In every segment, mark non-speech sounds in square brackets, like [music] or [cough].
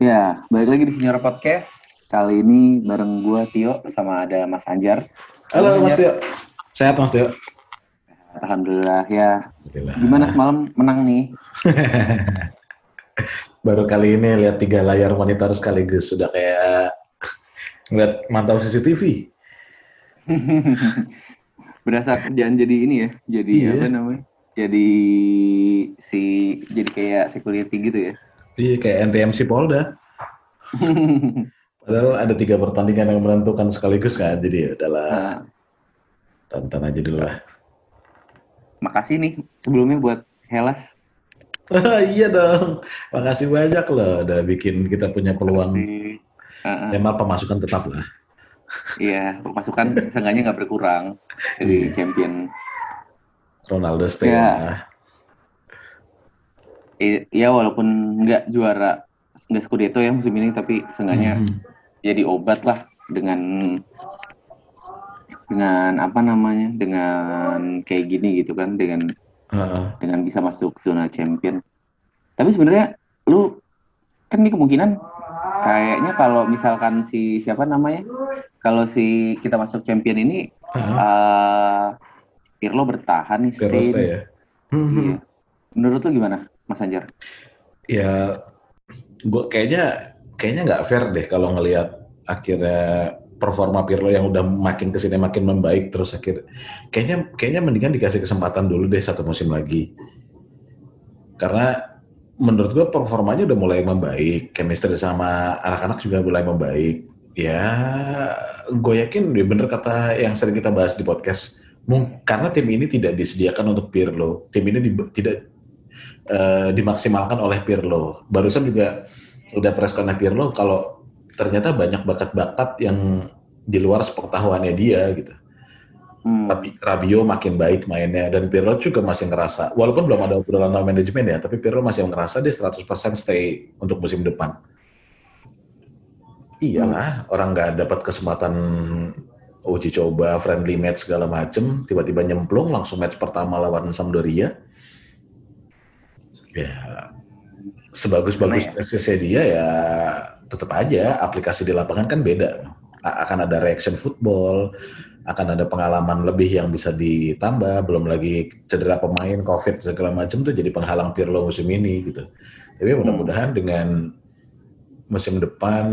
Ya, balik lagi di Senior Podcast. Kali ini bareng gue Tio sama ada Mas Anjar. Halo Mas Tio. Sehat Mas Tio. Alhamdulillah ya. Alhamdulillah. Gimana semalam menang nih? [laughs] Baru kali ini lihat tiga layar monitor sekaligus sudah kayak [laughs] ngeliat mantau CCTV. [laughs] Berasa kerjaan jadi ini ya, jadi Iya. apa namanya? Jadi si jadi kayak security gitu ya. Iya kayak NTMC Polda. [laughs] Padahal ada tiga pertandingan yang menentukan sekaligus kan, jadi ya udahlah Nah, tonton aja dulu lah. makasih nih sebelumnya buat Hellas. [laughs] iya dong, makasih banyak loh udah bikin kita punya peluang. Makasih. Ah, ah. Memang pemasukan tetap lah. Iya, pemasukan [laughs] seenggaknya nggak berkurang dari Iya. champion. Ronaldo stay Ya. lah. Ya walaupun nggak juara nggak Scudetto ya musim ini, tapi seenggaknya Mhm. jadi obat lah dengan dengan apa namanya dengan kayak gini gitu kan dengan Heeh. dengan bisa masuk zona champion tapi sebenarnya lu kan ini kemungkinan kayaknya kalau misalkan si siapa namanya kalau si kita masuk champion ini Heeh. eh Pirlo bertahan nih stay stay ya. Mhm. Iya. menurut lu gimana Mas Anjar? Ya, gua kayaknya kayaknya nggak fair deh kalau ngelihat akhirnya performa Pirlo yang udah makin ke sini makin membaik terus akhir kayaknya kayaknya mendingan dikasih kesempatan dulu deh satu musim lagi. Karena menurut gua performanya udah mulai membaik chemistry sama anak-anak juga mulai membaik. Ya gue yakin ya bener kata yang sering kita bahas di podcast karena tim ini tidak disediakan untuk Pirlo. Tim ini di- tidak eh, dimaksimalkan oleh Pirlo. Barusan juga udah press Pirlo kalau ternyata banyak bakat-bakat yang di luar sepengetahuannya dia gitu. Hmm. Tapi Rabio makin baik mainnya dan Pirlo juga masih ngerasa walaupun belum ada obrolan sama manajemen ya, tapi Pirlo masih ngerasa dia 100% stay untuk musim depan. Iyalah, orang nggak dapat kesempatan uji coba friendly match segala macem, tiba-tiba nyemplung langsung match pertama lawan Sampdoria. Ya, sebagus-bagus tesnya dia ya tetap aja aplikasi di lapangan kan beda. A- akan ada reaction football, akan ada pengalaman lebih yang bisa ditambah, belum lagi cedera pemain, covid segala macam tuh jadi penghalang Pirlo musim ini gitu. Tapi mudah-mudahan dengan musim depan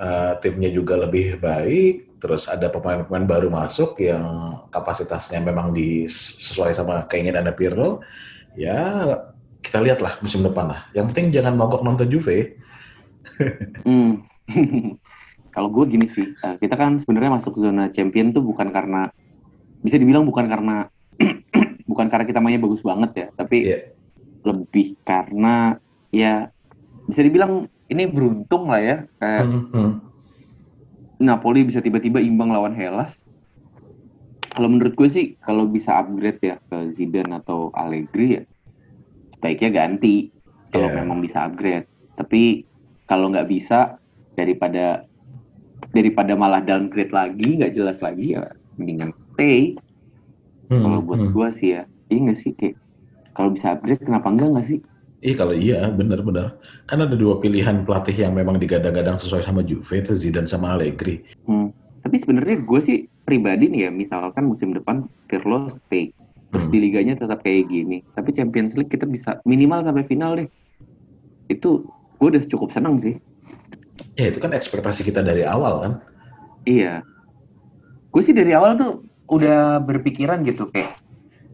eh, timnya juga lebih baik, terus ada pemain-pemain baru masuk yang kapasitasnya memang di, sesuai sama keinginan Pirlo, ya kita lihatlah musim depan lah. Yang penting jangan mogok nonton Juve. Hmm. [laughs] Kalau gue gini sih, eh, kita kan sebenarnya masuk zona champion tuh bukan karena bisa dibilang bukan karena [clears throat] bukan karena kita mainnya bagus banget ya, tapi Iya. lebih karena ya bisa dibilang ini beruntung lah ya. Kayak Hmm, Napoli bisa tiba-tiba imbang lawan Hellas. Kalau menurut gue sih kalau bisa upgrade ya ke Zidane atau Allegri ya baiknya ganti kalau Iya. memang bisa upgrade. Tapi kalau nggak bisa daripada daripada malah downgrade lagi nggak jelas lagi ya mendingan stay. Hmm, Kalau buat hmm. gue sih ya iya nggak sih kayak kalau bisa upgrade kenapa enggak nggak sih? Ih kalau iya benar-benar. Kan ada dua pilihan pelatih yang memang digadang-gadang sesuai sama Juve itu Zidane sama Allegri. Hmm. Tapi sebenarnya gue sih pribadi nih ya, misalkan musim depan Pirlo stay, terus Hmm. di liganya tetap kayak gini, tapi Champions League kita bisa minimal sampai final deh. Itu gue udah cukup seneng sih. Ya itu kan ekspektasi kita dari awal kan. Iya. Gue sih dari awal tuh udah berpikiran gitu kayak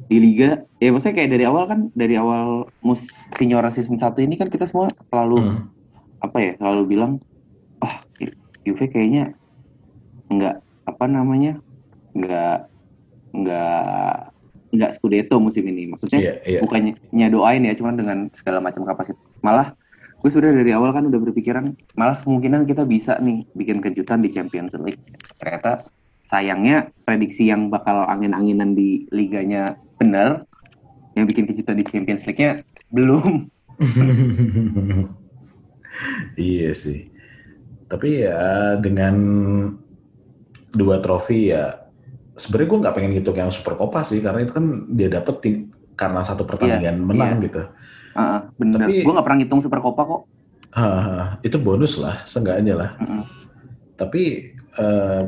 di liga, ya maksudnya kayak dari awal kan dari awal mus Signora season 1 ini kan kita semua selalu Hmm. apa ya selalu bilang ah Juve kayaknya nggak apa namanya nggak nggak nggak Scudetto musim ini maksudnya Iya, iya. bukannya doain ya cuman dengan segala macam kapasitas malah gue sudah dari awal kan udah berpikiran malah kemungkinan kita bisa nih bikin kejutan di Champions League ternyata sayangnya prediksi yang bakal angin-anginan di liganya benar yang bikin kejutan di Champions League-nya belum [laughs] iya sih. Tapi ya dengan dua trofi ya sebenarnya gue nggak pengen ngitung yang super copa sih karena itu kan dia dapet karena satu pertandingan menang iya. gitu. Ah, bener. Tapi- Gue nggak pernah ngitung Super Copa kok. Ah, itu bonus lah, seenggaknya lah. Mm-mm. Tapi eh,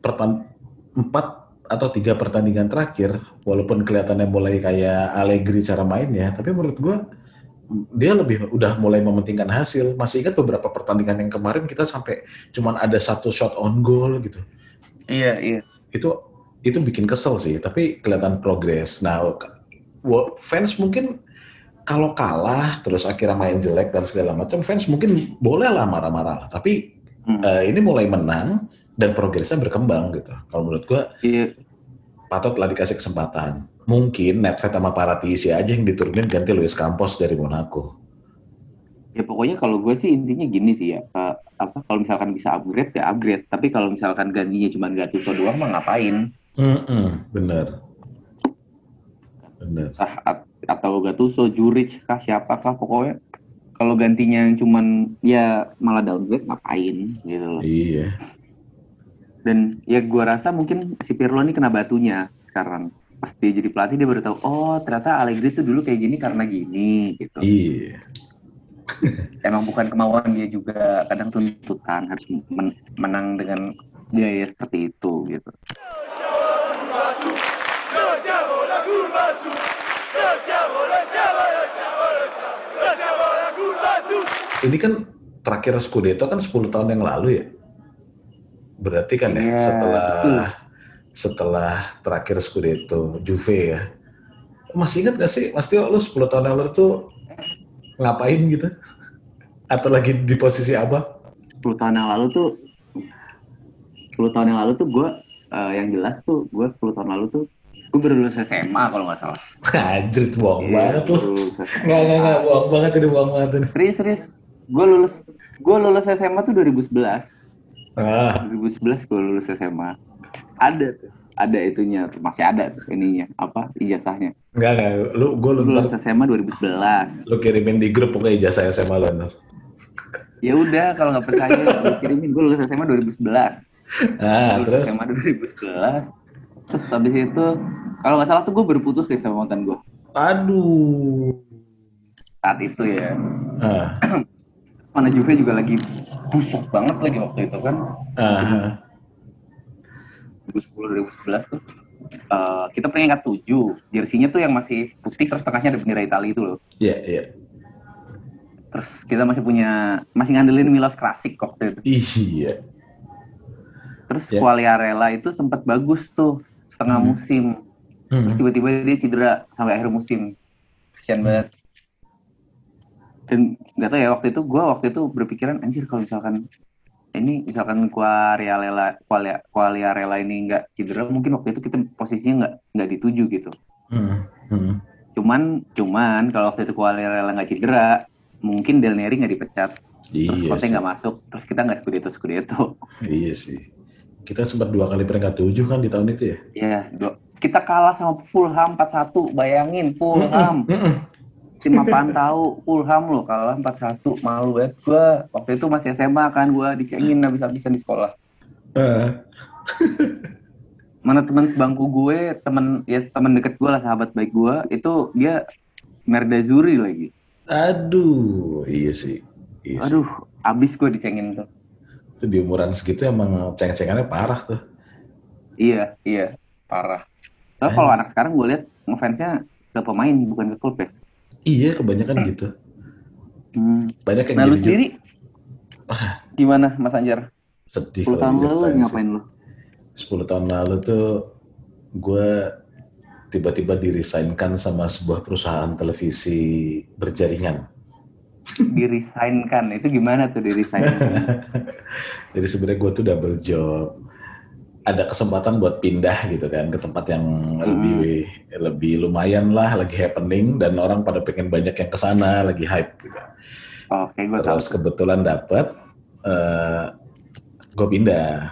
pertan- empat atau tiga pertandingan terakhir, walaupun kelihatannya mulai kayak Allegri cara mainnya, tapi menurut gua dia lebih udah mulai mementingkan hasil. Masih ingat beberapa pertandingan yang kemarin kita sampai cuman ada satu shot on goal gitu. Iya, iya. Itu itu bikin kesel sih, tapi kelihatan progres. Nah, fans mungkin kalau kalah terus akhirnya main jelek dan segala macam, fans mungkin boleh lah marah-marah. Tapi Hmm. eh, ini mulai menang dan progresnya berkembang gitu. Kalau menurut gua Iya, patutlah dikasih kesempatan. Mungkin Nedved sama Paratisi aja yang diturunin ganti Luis Campos dari Monaco. ya pokoknya kalau gue sih intinya gini sih ya, Kak, apa kalau misalkan bisa upgrade ya upgrade, tapi kalau misalkan gantinya cuma Gattuso doang mah ngapain? Mm-mm, bener. Bener. Sah at- atau Gattuso, Juric kah siapa kah pokoknya kalau gantinya yang cuman ya malah downgrade ngapain gitu loh. Iya. Dan ya gua rasa mungkin si Pirlo ini kena batunya sekarang. Pas dia jadi pelatih dia baru tahu, oh ternyata Allegri tuh dulu kayak gini karena gini gitu. Iya. [laughs] Emang bukan kemauan dia juga, kadang tuntutan harus men- menang dengan biaya seperti itu gitu. Ini kan terakhir Scudetto kan 10 tahun yang lalu ya. Berarti kan ya Iya, setelah betul. setelah terakhir Scudetto Juve ya. Masih ingat gak sih Mas Tio lu 10 tahun yang lalu tuh ngapain gitu? Atau lagi di posisi apa? 10 tahun yang lalu tuh 10 tahun yang lalu tuh gue yang jelas tuh gue 10 tahun lalu tuh gue baru lulus SMA kalau nggak salah. [laughs] Anjir, bohong Iya, banget lu. Nggak, nggak, nggak, bohong banget ini, bohong banget ini. Serius, serius. Gue lulus gue lulus SMA tuh 2011. Ah, 2011 gue lulus SMA. Ada tuh. Ada itunya, tuh. masih ada tuh ininya, apa ijazahnya. nggak, nggak, lu, gue lu ntar, lulus SMA 2011. lu kirimin di grup pokoknya ijazah SMA lu ntar. Ya udah kalau nggak percaya gue kirimin gue lulus SMA 2011. Ah, Lulus terus? SMA 2011. Terus habis itu kalau nggak salah tuh gue berputus deh sama mantan gue Aduh. saat itu ya. Ah, [clears throat] Mana Juve juga lagi busuk banget lagi waktu itu kan. ah, 2010 2011 tuh. eh, kita peringkat 7. Jersinya tuh yang masih putih terus tengahnya ada bendera Italia itu loh. iya, iya. Terus kita masih punya masih ngandelin Milos Krasik waktu itu. Iya. Terus Ya. Quagliarella itu sempat bagus tuh setengah Hmm. musim. Terus Hmm. tiba-tiba dia cedera sampai akhir musim. Kasian banget. Dan nggak tahu ya waktu itu gue waktu itu berpikiran anjir kalau misalkan ini misalkan Quagliarella Quaglia- Quagliarella ini nggak cedera mungkin waktu itu kita posisinya nggak nggak dituju gitu. Hmm. Hmm. Cuman cuman kalau waktu itu Quagliarella nggak cedera mungkin Del Neri nggak dipecat. Terus Iya Conte sih. nggak masuk. Terus kita nggak Scudetto Scudetto. Iya sih. Kita sempat dua kali peringkat tujuh kan di tahun itu ya. Ya, dua- kita kalah sama Fulham 4-1. Bayangin Fulham. Tim apaan tahu Fulham loh kalah 4-1. Malu banget gua. Waktu itu masih SMA kan gua dicengin habis-habisan di sekolah. Ah, [laughs] Mana teman sebangku gue, teman ya teman deket gue lah sahabat baik gue itu dia Merdazuri lagi. aduh, iya sih. Iya sih. Aduh, abis gue dicengin tuh. Itu di umuran segitu emang ceng-cengannya parah tuh. Iya, iya, parah. Tapi kalau anak sekarang gue lihat ngefansnya ke pemain bukan ke klub ya. Iya, kebanyakan gitu. Hmm. Banyak yang Nah lu sendiri gimana Mas Anjar? sedih 10 tahun lalu ngapain lu? 10 tahun lalu tuh gue tiba-tiba dirisainkan sama sebuah perusahaan televisi berjaringan. [laughs] Dirisainkan, itu gimana tuh dirisainkan? [laughs] Jadi sebenarnya gue tuh double job. Ada kesempatan buat pindah gitu kan ke tempat yang lebih lebih lumayan lah, lagi happening dan orang pada pengen banyak yang ke sana, lagi hype gitu. Oke, gue tahu. Terus kebetulan dapat, gue pindah.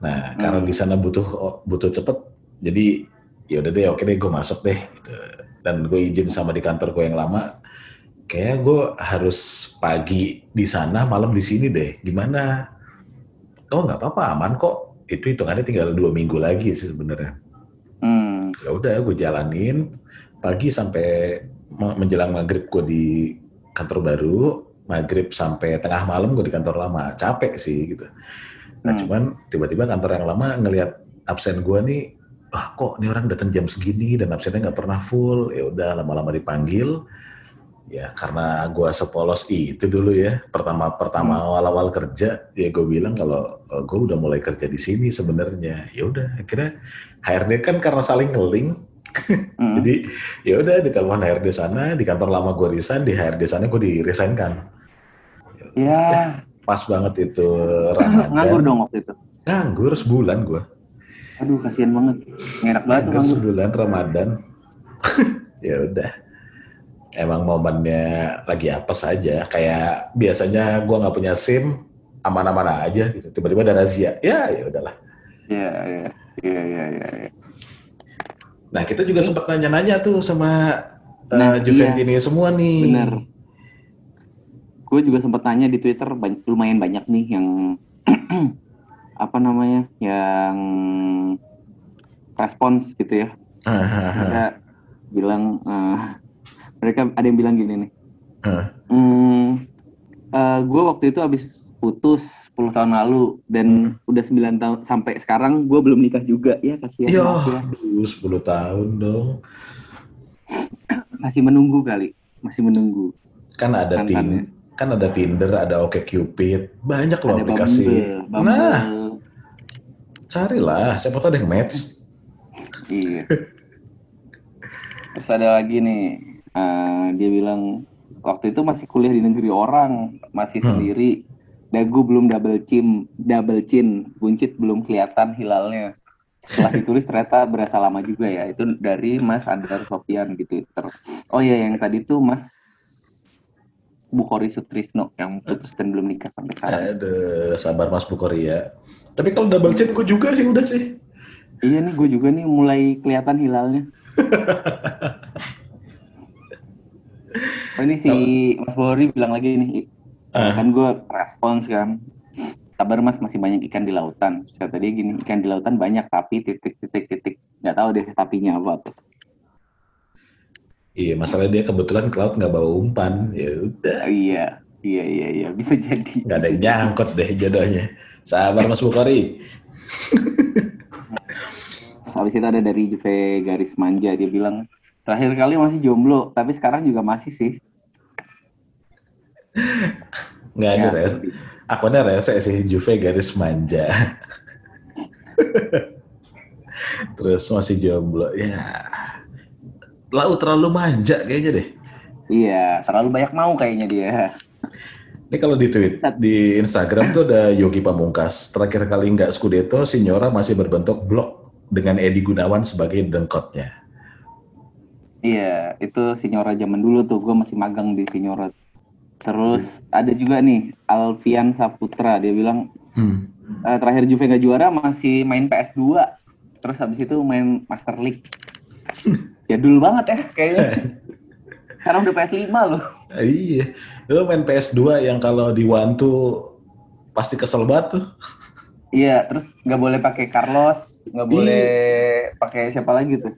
Nah, karena Hmm. di sana butuh butuh cepet, jadi ya udah deh, oke deh, gue masuk deh. Gitu. Dan gue izin sama di kantor gue yang lama, kayaknya gue harus pagi di sana, malam di sini deh. Gimana? Oh nggak apa-apa, aman kok. Itu hitungannya tinggal dua minggu lagi sih sebenarnya. Ya udah, gue jalanin. Pagi sampai me- menjelang maghrib gue di kantor baru, maghrib sampai tengah malam gue di kantor lama. Capek sih gitu. Nah Hmm. cuman tiba-tiba kantor yang lama ngelihat absen gue nih ah kok ini orang datang jam segini dan absennya nggak pernah full? Ya udah lama-lama dipanggil ya karena gue sepolos itu dulu ya pertama pertama Hmm. awal-awal kerja ya gue bilang kalau gue udah mulai kerja di sini sebenarnya ya udah akhirnya HRD kan karena saling ngeling [laughs] Mm. jadi ya udah ditelepon HRD sana di kantor lama gue resign di HRD sana gue di resign kan Ya, pas banget itu [laughs] Ramadan nganggur dong waktu itu. nganggur sebulan gue Aduh, kasihan banget. Ngenak banget nganggur. sebulan Ramadan [laughs] ya udah emang momennya lagi apa saja kayak biasanya gue nggak punya SIM aman-aman aja gitu tiba-tiba ada razia ya ya udahlah Iya, iya, iya, iya, iya. iya. nah kita juga sempat nanya-nanya tuh sama uh, Nah, Juventini semua nih Bener. Gue juga sempat tanya di Twitter lumayan banyak nih yang [clears throat] apa namanya yang respons gitu ya. Mereka bilang eh, mereka ada yang bilang gini nih. Hah. Hmm, gue waktu itu habis putus 10 tahun lalu dan udah 9 tahun sampai sekarang gue belum nikah juga ya kasihan maaf ya. aduh, 10 tahun dong. masih menunggu kali masih menunggu Kan ada Mantannya. tin, kan ada Tinder, ada OkCupid, banyak loh ada aplikasi. Bumble, Bumble. Nah, carilah, siapa tahu ada yang match. Iya. Terus ada lagi nih, eh, dia bilang waktu itu masih kuliah di negeri orang, masih Hmm. sendiri, dagu belum double chin, double chin, buncit belum kelihatan hilalnya. Setelah ditulis ternyata berasa lama juga ya. Itu dari Mas Andar Sofian di Twitter. Oh iya, yang tadi tuh Mas Bukhari Sutrisno yang putus dan belum nikah sampai sekarang. Aduh, sabar Mas Bukoria. Tapi kalau double chin gue juga sih udah sih. Iya nih, gue juga nih mulai kelihatan hilalnya. [laughs] oh, ini si Mas Bori bilang lagi nih, Ah. kan gue respons kan, kabar Mas masih banyak ikan di lautan. Saya tadi gini, ikan di lautan banyak tapi titik-titik-titik, nggak tahu deh tapinya apa tuh. Iya, masalahnya dia kebetulan ke laut nggak bawa umpan. Ya udah, Oh, iya, iya, iya, iya, bisa jadi. nggak ada yang nyangkut deh jodohnya. Sabar Mas. Terus [laughs] Habis itu ada dari Juve Garis Manja, dia bilang, terakhir kali masih jomblo, tapi sekarang juga masih sih. Nggak ada Ya, res. Akunnya rese sih, Juve garis manja. [laughs] Terus masih jomblo. Ya, laut terlalu manja kayaknya deh. Iya, terlalu banyak mau kayaknya dia. Ini kalau di tweet di Instagram tuh ada Yogi Pamungkas. Terakhir kali nggak Scudetto, Signora masih berbentuk blok dengan Edi Gunawan sebagai dengkotnya. Iya, itu Signora zaman dulu tuh, gue masih magang di Signora. Terus ada juga nih, Alfian Saputra, dia bilang, Hmm. "Eh, terakhir Juve nggak juara masih main PS2. Terus habis itu main Master League. Jadul banget ya kayaknya. [laughs] Sekarang udah PS5 loh. Iya, lu main PS2 yang kalau di one tuh pasti kesel banget tuh. Iya, terus nggak boleh pakai Carlos, nggak boleh pakai siapa lagi tuh.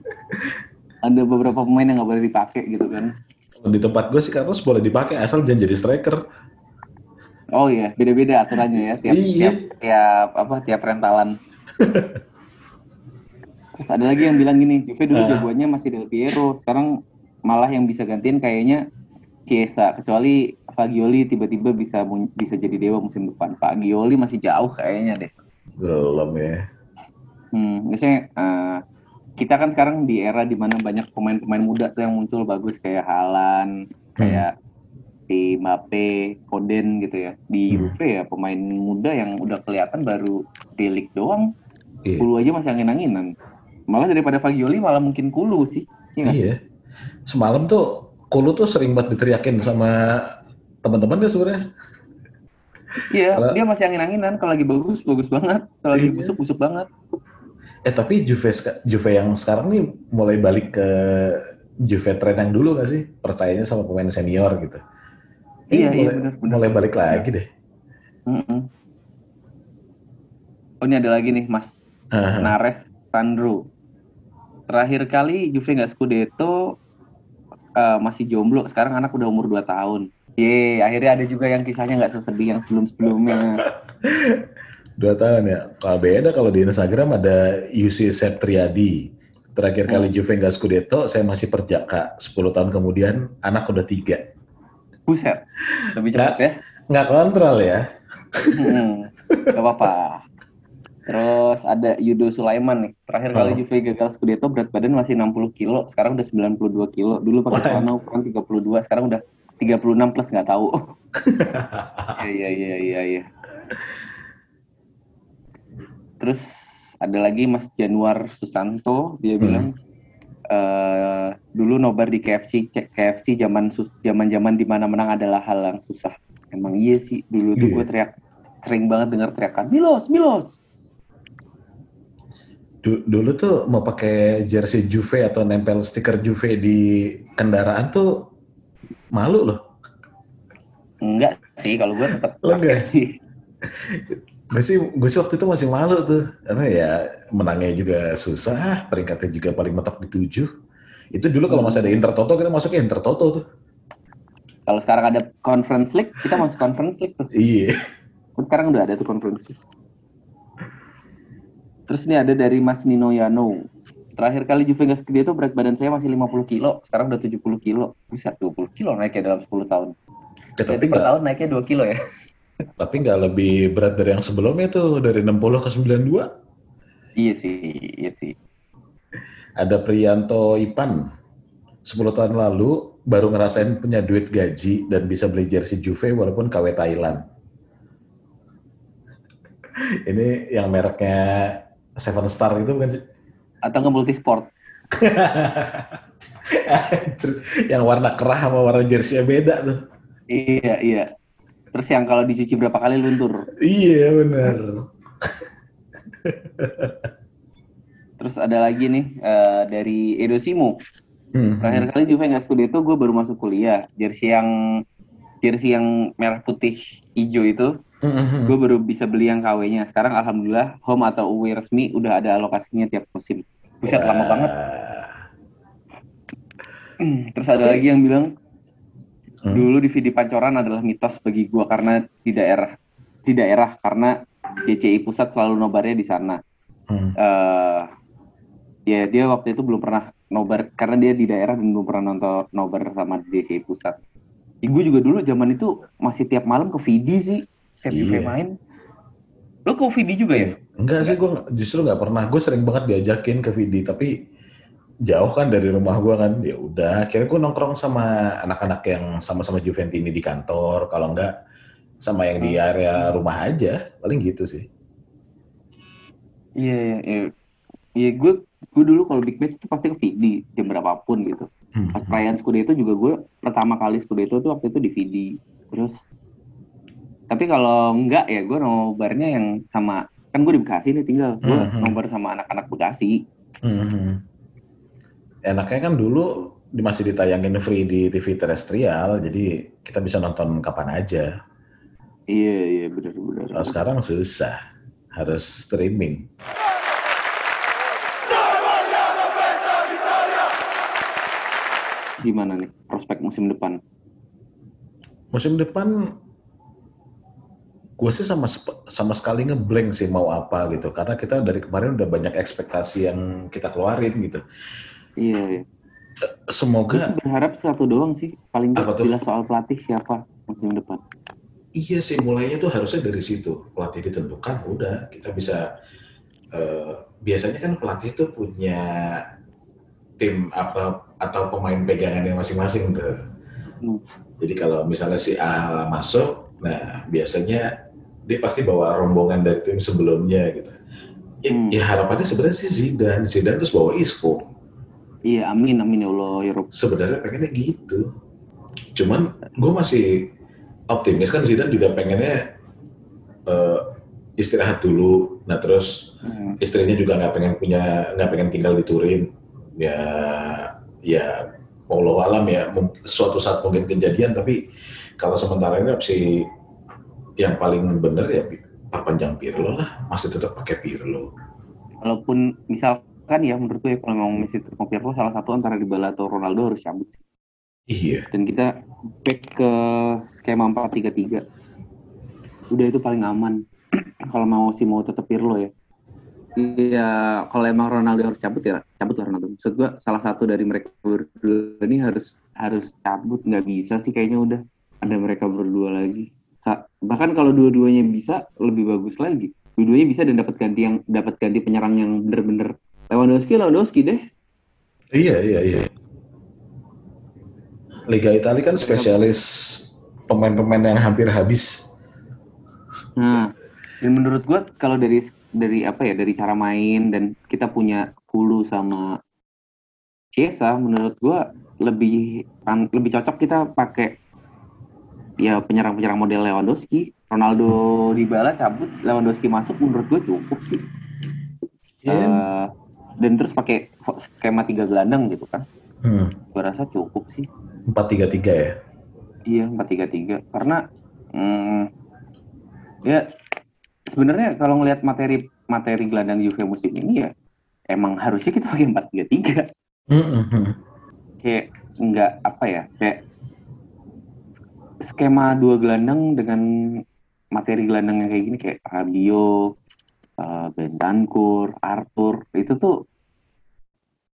Ada beberapa pemain yang nggak boleh dipakai gitu kan. Di tempat gue sih Carlos boleh dipakai asal jangan jadi striker. Oh iya, beda-beda aturannya ya tiap Iya. tiap tiap apa tiap rentalan. [laughs] Terus ada lagi yang bilang gini, Juve dulu Ah. jagoannya masih Del Piero, sekarang malah yang bisa gantiin kayaknya Chiesa, kecuali Fagioli tiba-tiba bisa bisa jadi dewa musim depan. Fagioli masih jauh kayaknya deh. Belum ya. Hmm, biasanya eh, kita kan sekarang di era di mana banyak pemain-pemain muda tuh yang muncul bagus kayak Halan, kayak di Mbappe, Foden gitu ya. Di Hmm. Juve ya pemain muda yang udah kelihatan baru Delik doang. Iya. Kulu aja masih angin-anginan. Malah daripada Fagioli malah mungkin Kulu sih. Iya nggak? Iya. Semalam tuh Kulu tuh sering banget diteriakin sama teman-teman ya sebenarnya. Iya, Kalau- dia masih angin-anginan. Kalau lagi bagus, bagus banget. Kalau lagi Iya. busuk, busuk banget. Eh tapi Juve Juve yang sekarang nih mulai balik ke Juve tren yang dulu gak sih? Percayanya sama pemain senior gitu. Iya, iya, mulai, benar, benar. mulai balik lagi deh. Mm-mm. Oh ini ada lagi nih Mas Haha. Nares Sandro. Terakhir kali Juve nggak Scudetto eh, masih jomblo. Sekarang anak udah umur 2 tahun. Ye, akhirnya ada juga yang kisahnya nggak sesedih yang sebelum-sebelumnya. [laughs] Dua tahun ya. Kalau beda kalau di Instagram ada UC Septriadi. Terakhir kali Hmm. Juve nggak Scudetto, saya masih perjaka. 10 tahun kemudian, anak udah tiga. Buset, lebih cepat ya. Nggak kontrol ya. Hmm, Gak apa-apa. Terus ada Yudo Sulaiman nih. Terakhir kali Oh. Juve gagal Scudetto berat badan masih 60 kilo, sekarang udah 92 kilo. Dulu pakai celana ukuran 32, sekarang udah 36 plus nggak tahu. [laughs] Iya iya iya iya. Terus ada lagi Mas Januar Susanto, dia Hmm. bilang eh dulu nobar di KFC, cek KFC zaman sus- zaman-zaman di mana menang adalah hal yang susah. Emang iya sih, dulu tuh Iya. gue teriak sering banget dengar teriakan Milos, Milos. Du- Dulu tuh mau pakai jersey Juve atau nempel stiker Juve di kendaraan tuh malu loh. Enggak sih, kalau gue tetap enggak? pakai sih. [laughs] Gue sih, gue sih waktu itu masih malu tuh. Karena ya menangnya juga susah, peringkatnya juga paling mentok di tujuh. Itu dulu kalau masih ada Inter Toto, kita masuknya Inter Toto tuh. Kalau sekarang ada Conference League, kita masuk Conference League tuh. Iya. Kan sekarang udah ada tuh Conference League. Terus ini ada dari Mas Nino Yano. Terakhir kali Juve nggak segede itu berat badan saya masih 50 kilo, sekarang udah 70 kilo. Buset, 20 kilo naiknya dalam 10 tahun. Ya, tapi Jadi per tahun naiknya 2 kilo ya. Tapi nggak lebih berat dari yang sebelumnya tuh, dari 60 ke 92. Iya sih, iya sih. Ada Prianto Ipan. 10 tahun lalu baru ngerasain punya duit gaji dan bisa beli jersey Juve walaupun KW Thailand. [laughs] Ini yang mereknya Seven Star itu bukan sih? Atau nge multisport. [laughs] yang warna kerah sama warna jersey beda tuh. Iya, iya. Terus yang kalau dicuci berapa kali luntur. Iya benar. Terus ada lagi nih eh, dari Edo Simo. Hmm. Terakhir kali Juve nggak Scudetto, gue baru masuk kuliah. Jersey yang jersey yang merah putih hijau itu, Hmm. gue baru bisa beli yang KW-nya. Sekarang alhamdulillah home atau away resmi udah ada alokasinya tiap musim. Buset lama banget. Terus ada lagi yang bilang Hmm. dulu DVD Pancoran adalah mitos bagi gue karena di daerah di daerah karena CCI pusat selalu nobarnya di sana. Hmm. eh ya dia waktu itu belum pernah nobar karena dia di daerah dan belum pernah nonton nobar sama JCI pusat. Ya, gue juga dulu zaman itu masih tiap malam ke VD sih, tiap Iya. Juve main. Lo ke VD juga ya? Enggak sih, gue justru nggak pernah. Gue sering banget diajakin ke Vidi, tapi jauh kan dari rumah gue kan. Ya udah, akhirnya gue nongkrong sama anak-anak yang sama-sama Juventini di kantor. Kalau enggak, sama yang di area rumah aja. Paling gitu sih. Iya, iya, iya. Iya, gue gue dulu kalau big match itu pasti ke VD jam berapapun gitu. Pas perayaan Scudetto juga gue pertama kali Scudetto tuh waktu itu di VD. Terus tapi kalau enggak ya gue nobarnya yang sama kan gue di Bekasi nih tinggal gue Mhm. nobar sama anak-anak Bekasi. Hmm. Enaknya kan dulu masih ditayangin free di TV terestrial, jadi kita bisa nonton kapan aja. Iya iya benar benar. Kalau sekarang susah, harus streaming. Gimana nih prospek musim depan? Musim depan gue sih sama sama sekali ngeblank sih mau apa gitu karena kita dari kemarin udah banyak ekspektasi yang kita keluarin gitu. Iya. iya. Semoga sih berharap satu doang sih paling jelas soal pelatih siapa musim depan. iya sih mulainya tuh harusnya dari situ pelatih ditentukan udah kita bisa eh, biasanya kan pelatih tuh punya tim apa atau pemain pegangannya masing-masing tuh. Hmm. Jadi kalau misalnya si A masuk, nah biasanya dia pasti bawa rombongan dari tim sebelumnya gitu. Ya, Hmm. ya harapannya sebenarnya sih Zidane, Zidane terus bawa Isco. Iya amin amin ya Allah ya Rob. Sebenarnya pengennya gitu. Cuman gue masih optimis kan Zidane juga pengennya eh, istirahat dulu. Nah terus Hmm. istrinya juga nggak pengen punya nggak pengen tinggal di Turin. Ya ya Allah alam ya suatu saat mungkin kejadian tapi kalau sementara ini opsi yang paling bener ya perpanjang Pirlo lah masih tetap pakai Pirlo. Walaupun misalkan ya menurut gue kalau memang Messi tetap Pirlo salah satu antara Dybala atau Ronaldo harus cabut sih. Iya. dan kita back ke skema 4-3-3 udah itu paling aman [clears throat] kalau mau sih mau tetap Pirlo ya Iya, kalau emang Ronaldo harus cabut ya cabut lah Ronaldo. Maksud gua salah satu dari mereka berdua ini harus harus cabut nggak bisa sih kayaknya udah ada mereka berdua lagi. Sa- bahkan kalau dua-duanya bisa lebih bagus lagi. Dua-duanya bisa dan dapat ganti yang dapat ganti penyerang yang bener-bener Lewandowski Lewandowski deh. Iya, iya, iya. Liga Italia kan spesialis pemain-pemain yang hampir habis. Nah, dan menurut gua kalau dari dari apa ya dari cara main dan kita punya Hulu sama Chiesa menurut gua lebih lebih cocok kita pakai ya penyerang-penyerang model Lewandowski. Ronaldo Dybala cabut, Lewandowski masuk menurut gua cukup sih. Iya. Eh, dan terus pakai skema tiga gelandang gitu kan. Hmm. Gua rasa cukup sih. 4-3-3 ya. Iya, 4-3-3. Karena hmm, ya sebenarnya kalau ngelihat materi materi gelandang Juve musim ini ya emang harusnya kita pakai 4-3-3. Hmm, hmm. Kayak nggak apa ya, kayak skema dua gelandang dengan materi gelandang yang kayak gini kayak Rabiot, eh, Bentancur, Arthur, itu tuh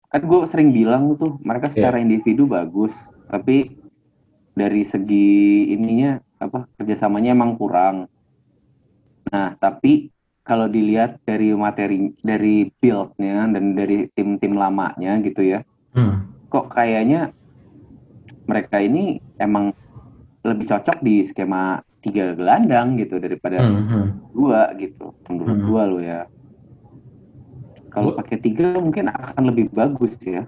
kan gue sering bilang tuh mereka secara individu bagus, tapi dari segi ininya apa kerjasamanya emang kurang. Nah tapi kalau dilihat dari materi dari build-nya dan dari tim-tim lamanya gitu ya, Hmm. kok kayaknya mereka ini emang lebih cocok di skema tiga gelandang gitu daripada Hmm, hmm. dua gitu menurut Hmm. gua lo ya kalau pakai tiga mungkin akan lebih bagus ya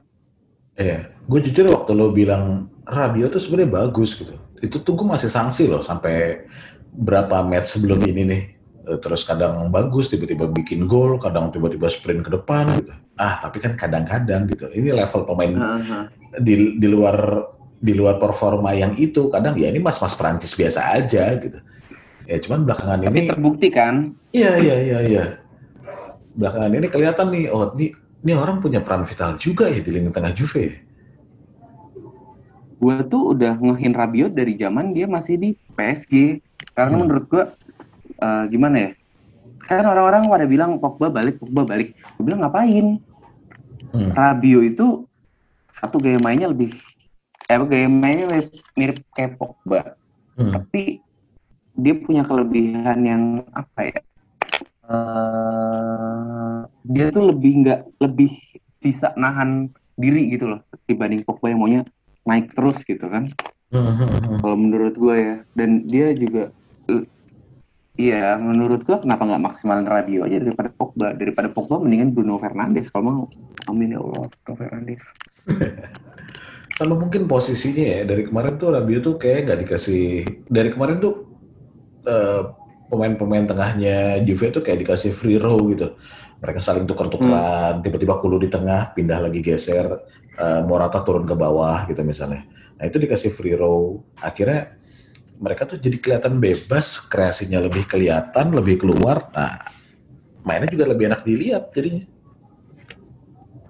Iya, gue jujur waktu lo bilang Rabiot tuh sebenarnya bagus gitu. Itu tuh gue masih sanksi loh sampai berapa match sebelum ini nih. Eh, Terus kadang bagus, tiba-tiba bikin gol, kadang tiba-tiba sprint ke depan gitu. Ah, tapi kan kadang-kadang gitu. Ini level pemain Aha. di, di luar di luar performa yang itu. Kadang ya ini mas-mas Prancis biasa aja gitu. Ya cuman belakangan tapi ini terbukti kan Iya iya iya iya. Belakangan ini kelihatan nih, oh ini ini orang punya peran vital juga ya di lini tengah Juve. gua tuh udah ngehin Rabiot dari zaman dia masih di PSG karena Hmm. menurut gua eh, gimana ya kan orang-orang pada bilang Pogba balik Pogba balik gua bilang ngapain Hmm. Rabiot itu satu gaya mainnya lebih eh gaya mainnya mirip, mirip kayak Pogba. Hmm. tapi dia punya kelebihan yang apa ya? Eh, dia tuh lebih nggak lebih bisa nahan diri gitu loh dibanding Pogba yang maunya naik terus gitu kan. Hmm, hmm, hmm. kalau menurut gue ya. Dan dia juga iya menurut gue kenapa nggak maksimalin radio aja daripada Pogba? Daripada Pogba mendingan Bruno Fernandes. Kalau mau amin ya Allah Bruno Fernandes [laughs] Sama mungkin posisinya ya dari kemarin tuh Rabiot tuh kayak nggak dikasih dari kemarin tuh eh, pemain-pemain tengahnya Juve tuh kayak dikasih free row gitu. Mereka saling tukar-tukaran, tiba-tiba Kulu di tengah, pindah lagi geser, eh, Morata turun ke bawah gitu misalnya. Nah itu dikasih free row, akhirnya mereka tuh jadi kelihatan bebas, kreasinya lebih kelihatan, lebih keluar. Nah mainnya juga lebih enak dilihat jadinya.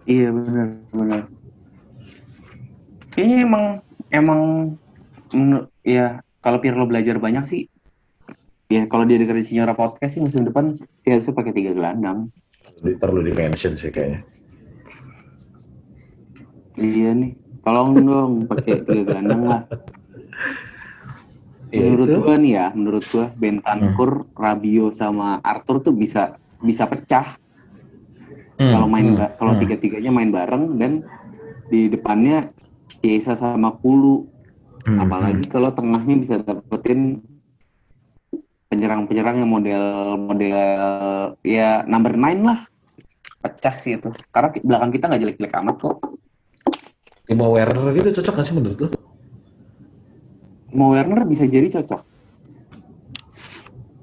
iya benar benar kayaknya emang emang ya kalau Pirlo belajar banyak sih ya kalau dia dengerin Signora podcast sih musim depan dia harusnya pakai tiga gelandang Perlu di mention sih kayaknya. iya nih tolong dong pakai tiga gelandang lah Ya, menurut itu. gua nih ya menurut gua Bentancur, Rabiot sama Arthur tuh bisa bisa pecah Hmm, kalau main hmm, kalau hmm. tiga-tiganya main bareng dan di depannya Chiesa sama Kulu. Hmm, apalagi kalau tengahnya bisa dapetin penyerang-penyerang yang model model ya number nine lah. Pecah sih itu. Karena belakang kita nggak jelek-jelek amat kok. Timo Werner gitu cocok gak sih menurut lo? mau Werner bisa jadi cocok.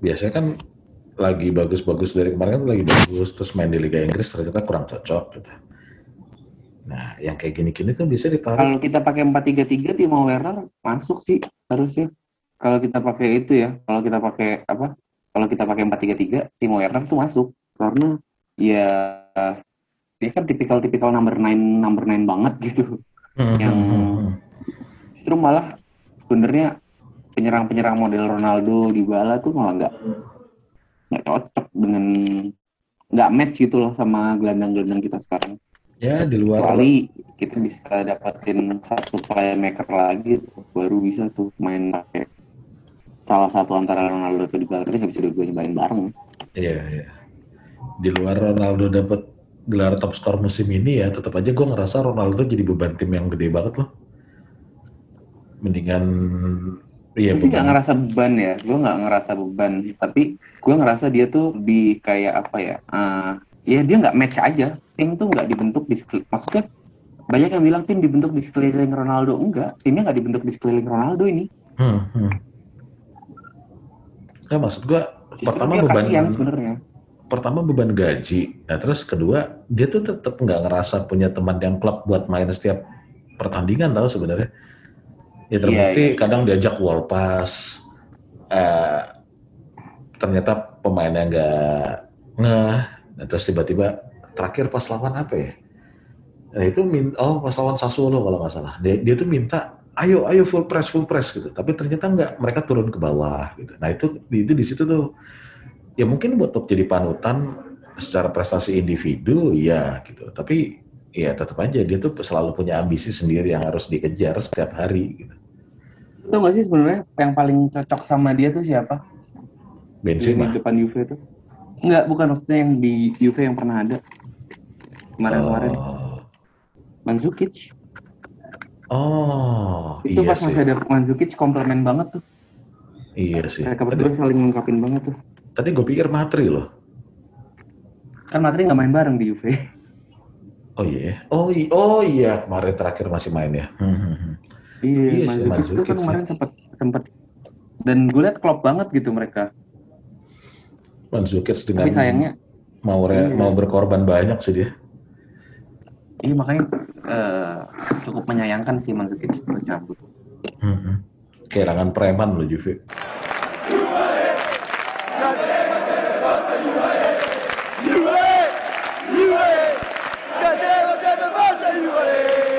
Biasanya kan lagi bagus-bagus dari kemarin kan lagi bagus terus main di Liga Inggris ternyata kurang cocok gitu. Nah, yang kayak gini-gini tuh bisa ditaruh. kalau kita pakai 4-3-3 Timo Werner masuk sih harusnya kalau kita pakai itu ya kalau kita pakai apa kalau kita pakai 4-3-3 Timo Werner tuh masuk karena ya dia kan tipikal-tipikal number nine number nine banget gitu Hmm, yang justru malah sebenarnya penyerang-penyerang model Ronaldo di Bala tuh malah nggak nggak cocok dengan nggak match gitu loh sama gelandang-gelandang kita sekarang. Ya di luar Kecuali kita bisa dapetin satu playmaker lagi tuh, baru bisa tuh main pakai salah satu antara Ronaldo atau di nggak bisa dua-duanya main bareng. Iya, iya. Di luar Ronaldo dapat gelar top skor musim ini ya, tetap aja gue ngerasa Ronaldo jadi beban tim yang gede banget loh. Mendingan iya gue nggak ngerasa beban ya gue nggak ngerasa beban tapi gue ngerasa dia tuh di kayak apa ya eh, ya dia nggak match aja tim tuh nggak dibentuk di maksudnya banyak yang bilang tim dibentuk di sekeliling Ronaldo enggak timnya nggak dibentuk di sekeliling Ronaldo ini Hmm, hmm. Nggak, maksud gue Justru pertama beban sebenarnya pertama beban gaji. Nah terus kedua dia tuh tetap nggak ngerasa punya teman yang klub buat main setiap pertandingan tahu sebenarnya. Ya terbukti Iya, kadang diajak wall pass, eh, ternyata pemainnya nggak ngeh. Nah, terus tiba-tiba terakhir pas lawan apa ya? Nah itu min oh pas lawan Sassuolo kalau nggak salah. Dia, dia tuh minta ayo ayo full press full press gitu. Tapi ternyata nggak mereka turun ke bawah gitu. Nah itu itu di situ tuh ya mungkin buat top jadi panutan secara prestasi individu ya gitu tapi ya tetap aja dia tuh selalu punya ambisi sendiri yang harus dikejar setiap hari gitu. Tahu gak sih sebenarnya yang paling cocok sama dia tuh siapa di Benzema depan Juve tuh Enggak, bukan maksudnya yang di Juve yang pernah ada. Kemarin-kemarin oh, Mandzukic oh itu iya pas sih. masih ada Mandzukic komplement banget tuh. Iya sih. Mereka berdua saling melengkapin banget tuh. Tadi gue pikir Matri loh. Kan Matri nggak main bareng di Juve [laughs] oh iya? Oh iya oh iya. Kemarin terakhir masih main ya. Hmm, hmm, hmm. iya, Iya Mandzukic tuh Mandzukic kan kemarin sempet sempet dan gue liat klop banget gitu mereka Mandzukic dengan tapi sayangnya mau re- Iya. mau berkorban banyak sih dia iya makanya eh, cukup menyayangkan sih Mandzukic bercabut Hmm, kehilangan preman loh Juve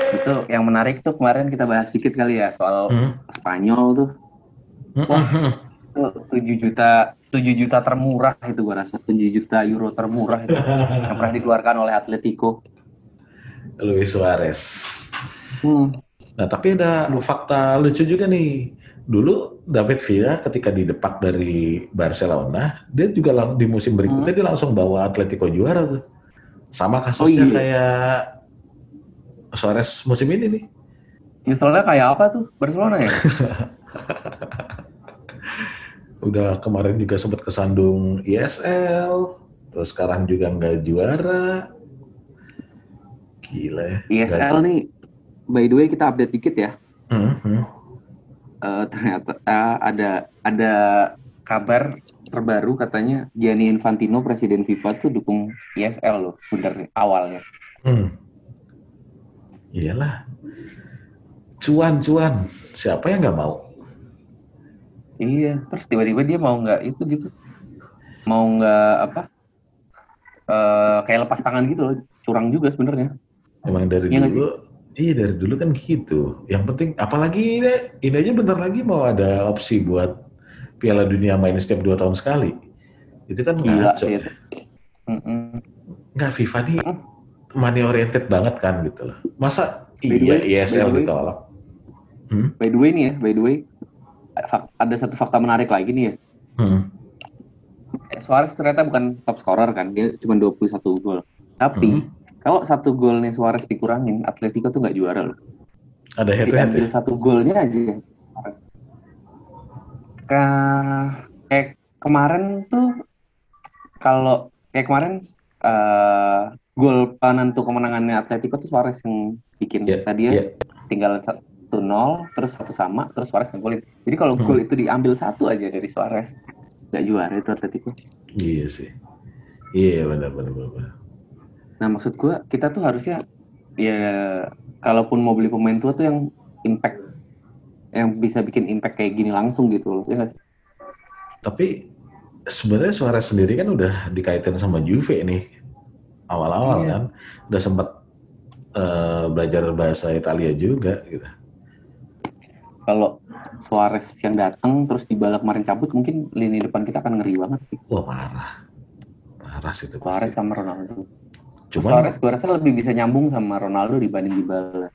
itu yang menarik tuh kemarin kita bahas sedikit kali ya soal Hmm. Spanyol tuh Hmm, Wah. 7 juta 7 juta termurah itu gua rasa 7 juta euro termurah itu [laughs] yang pernah dikeluarkan oleh Atletico Luis Suarez hmm. Nah, tapi ada fakta lucu juga nih. Dulu David Villa ketika didepak dari Barcelona, dia juga lang- di musim berikutnya dia langsung bawa Atletico juara tuh. Sama kasusnya Oh, iya. kayak Suarez musim ini nih. Misalnya kayak apa tuh Barcelona ya? [laughs] Udah kemarin juga sempat kesandung ISL, terus sekarang juga nggak juara. Gila ya. ISL nih, by the way kita update dikit ya. Hmm, hmm. Eh, ternyata eh, ada ada kabar terbaru katanya Gianni Infantino presiden FIFA tuh dukung ISL loh sebenarnya awalnya. Hmm. Iyalah. Cuan, cuan. Siapa yang nggak mau? Iya, terus tiba-tiba dia mau nggak itu gitu, mau nggak apa? eh kayak lepas tangan gitu loh, curang juga sebenarnya. Emang dari Iya dulu, iya dari dulu kan gitu. Yang penting, apalagi ini, ini aja bentar lagi mau ada opsi buat Piala Dunia main setiap dua tahun sekali. Itu kan Gila ngaco. Nggak, FIFA nih Mm. money oriented banget kan gitu loh. Masa By iya way- ISL by the way- ditolak? By the way nih ya, by the way, ada satu fakta menarik lagi nih ya. Hmm. Eh, Suarez ternyata bukan top scorer kan, dia cuma 21 gol. Tapi Hmm. kalau satu golnya Suarez dikurangin, Atletico tuh nggak juara loh. Ada head to head Diambil ya? satu golnya aja. Suarez. Ka- kayak kemarin tuh kalau kayak kemarin eh, gol penentu kemenangannya Atletico tuh Suarez yang bikin. Iya, Tadi ya iya. tinggal 1-0, terus satu sama, terus Suarez ngegolin. Jadi kalau Hmm. gol itu diambil satu aja dari Suarez, nggak juara itu Atletico. Iya sih. Iya benar benar benar. Nah maksud gua kita tuh harusnya ya kalaupun mau beli pemain tua tuh yang impact yang bisa bikin impact kayak gini langsung gitu loh. Ya sih? Tapi sebenarnya Suarez sendiri kan udah dikaitin sama Juve nih awal-awal Iya. kan, udah sempat eh, belajar bahasa Italia juga gitu. Kalau Suarez yang datang terus Dybala kemarin cabut mungkin lini depan kita akan ngeri banget sih. Wah parah. Parah sih itu. Suarez pasti. sama Ronaldo. Cuman Suarez gue rasa lebih bisa nyambung sama Ronaldo dibanding Dybala.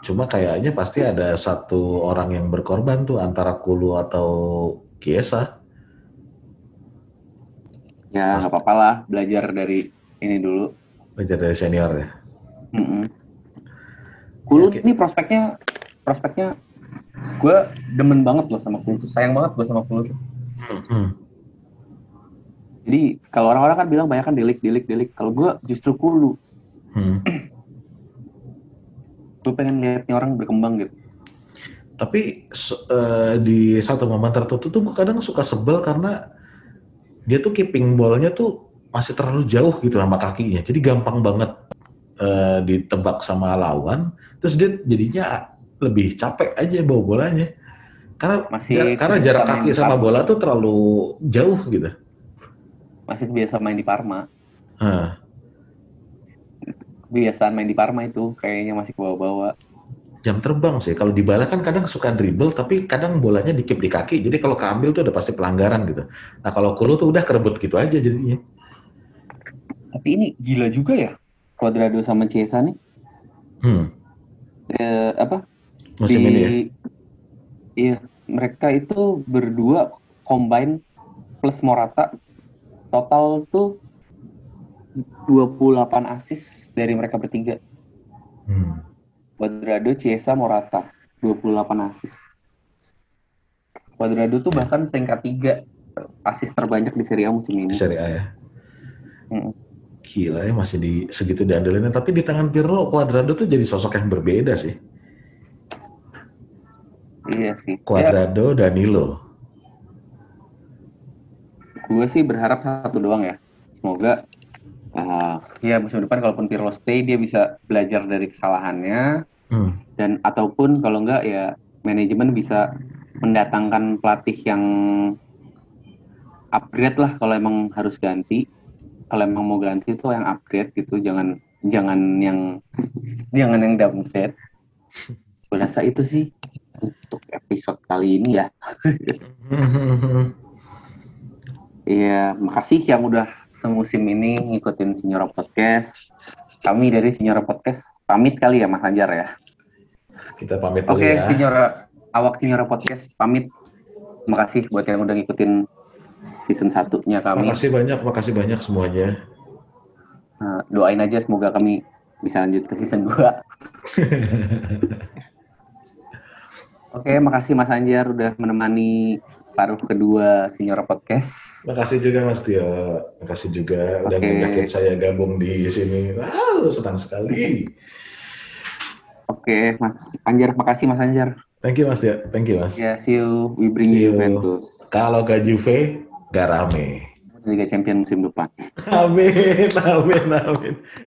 cuma kayaknya pasti ada satu orang yang berkorban tuh antara Kulu atau Kiesa. Ya nggak apa-apa lah belajar dari ini dulu. Belajar dari senior ya. Mm-mm. Kulu Ya, ini prospeknya prospeknya gue demen banget loh sama Kulu tuh. Sayang banget gue sama Kulu tuh. Hmm. Jadi kalau orang-orang kan bilang banyak kan delik delik delik. Kalau gue justru Kulu. Hmm. [clears throat] Gue pengen lihat nih orang berkembang gitu. Tapi eh, di satu momen tertentu tuh gue kadang suka sebel karena dia tuh keeping bolanya tuh masih terlalu jauh gitu sama kakinya. Jadi gampang banget eh, ditebak sama lawan. Terus dia jadinya lebih capek aja bawa bolanya. Karena Masih jar- karena jarak kaki sama Parma. bola tuh terlalu jauh gitu. Masih biasa main di Parma. Hah. Kebiasaan main di Parma itu kayaknya masih ke bawah-bawah. jam terbang sih. Kalau di bala kan kadang suka dribble, tapi kadang bolanya dikip di kaki. Jadi kalau keambil tuh udah pasti pelanggaran gitu. Nah kalau Kulu tuh udah kerebut gitu aja jadinya. Tapi ini gila juga ya. Cuadrado sama Chiesa nih. Hmm. Eh, apa? Musim di, ini ya. Iya, mereka itu berdua combine plus Morata total tuh 28 assist dari mereka bertiga. Hmm. Cuadrado, Chiesa, Morata 28 assist. Cuadrado tuh bahkan peringkat 3 assist terbanyak di Serie A musim ini. Serie A ya. Mm. Gila ya masih di segitu diandelin. Tapi di tangan Pirlo, Cuadrado tuh jadi sosok yang berbeda sih. Iya sih. Ya, Cuadrado, Danilo. gue sih berharap satu doang ya. Semoga ah, ya musim depan kalaupun Pirlo stay dia bisa belajar dari kesalahannya Hmm. dan ataupun kalau enggak ya manajemen bisa mendatangkan pelatih yang upgrade lah kalau emang harus ganti kalau emang mau ganti tuh yang upgrade gitu jangan jangan yang jangan yang downgrade gue rasa itu sih untuk episode kali ini ya [laughs] Iya, makasih yang udah semusim ini ngikutin Sinyora Podcast. Kami dari Sinyora Podcast pamit kali ya Mas Anjar ya. Kita pamit dulu Oke, ya. Sinyora awak Sinyora Podcast pamit. Makasih buat yang udah ngikutin season satunya kami. Makasih banyak, makasih banyak semuanya. Nah, doain aja semoga kami bisa lanjut ke season 2. [laughs] Oke, makasih Mas Anjar udah menemani paruh kedua Sinyora Podcast. Makasih juga Mas Tio. Makasih juga udah Oke. ngajakin saya gabung di sini. Wow, senang sekali. Oke, Mas Anjar, makasih Mas Anjar. Thank you Mas Tio. Thank you Mas. Ya, see you. We bring See you. Juventus. Kalau ke Juve, gak rame. Liga Champion musim depan. Amin, amin, amin.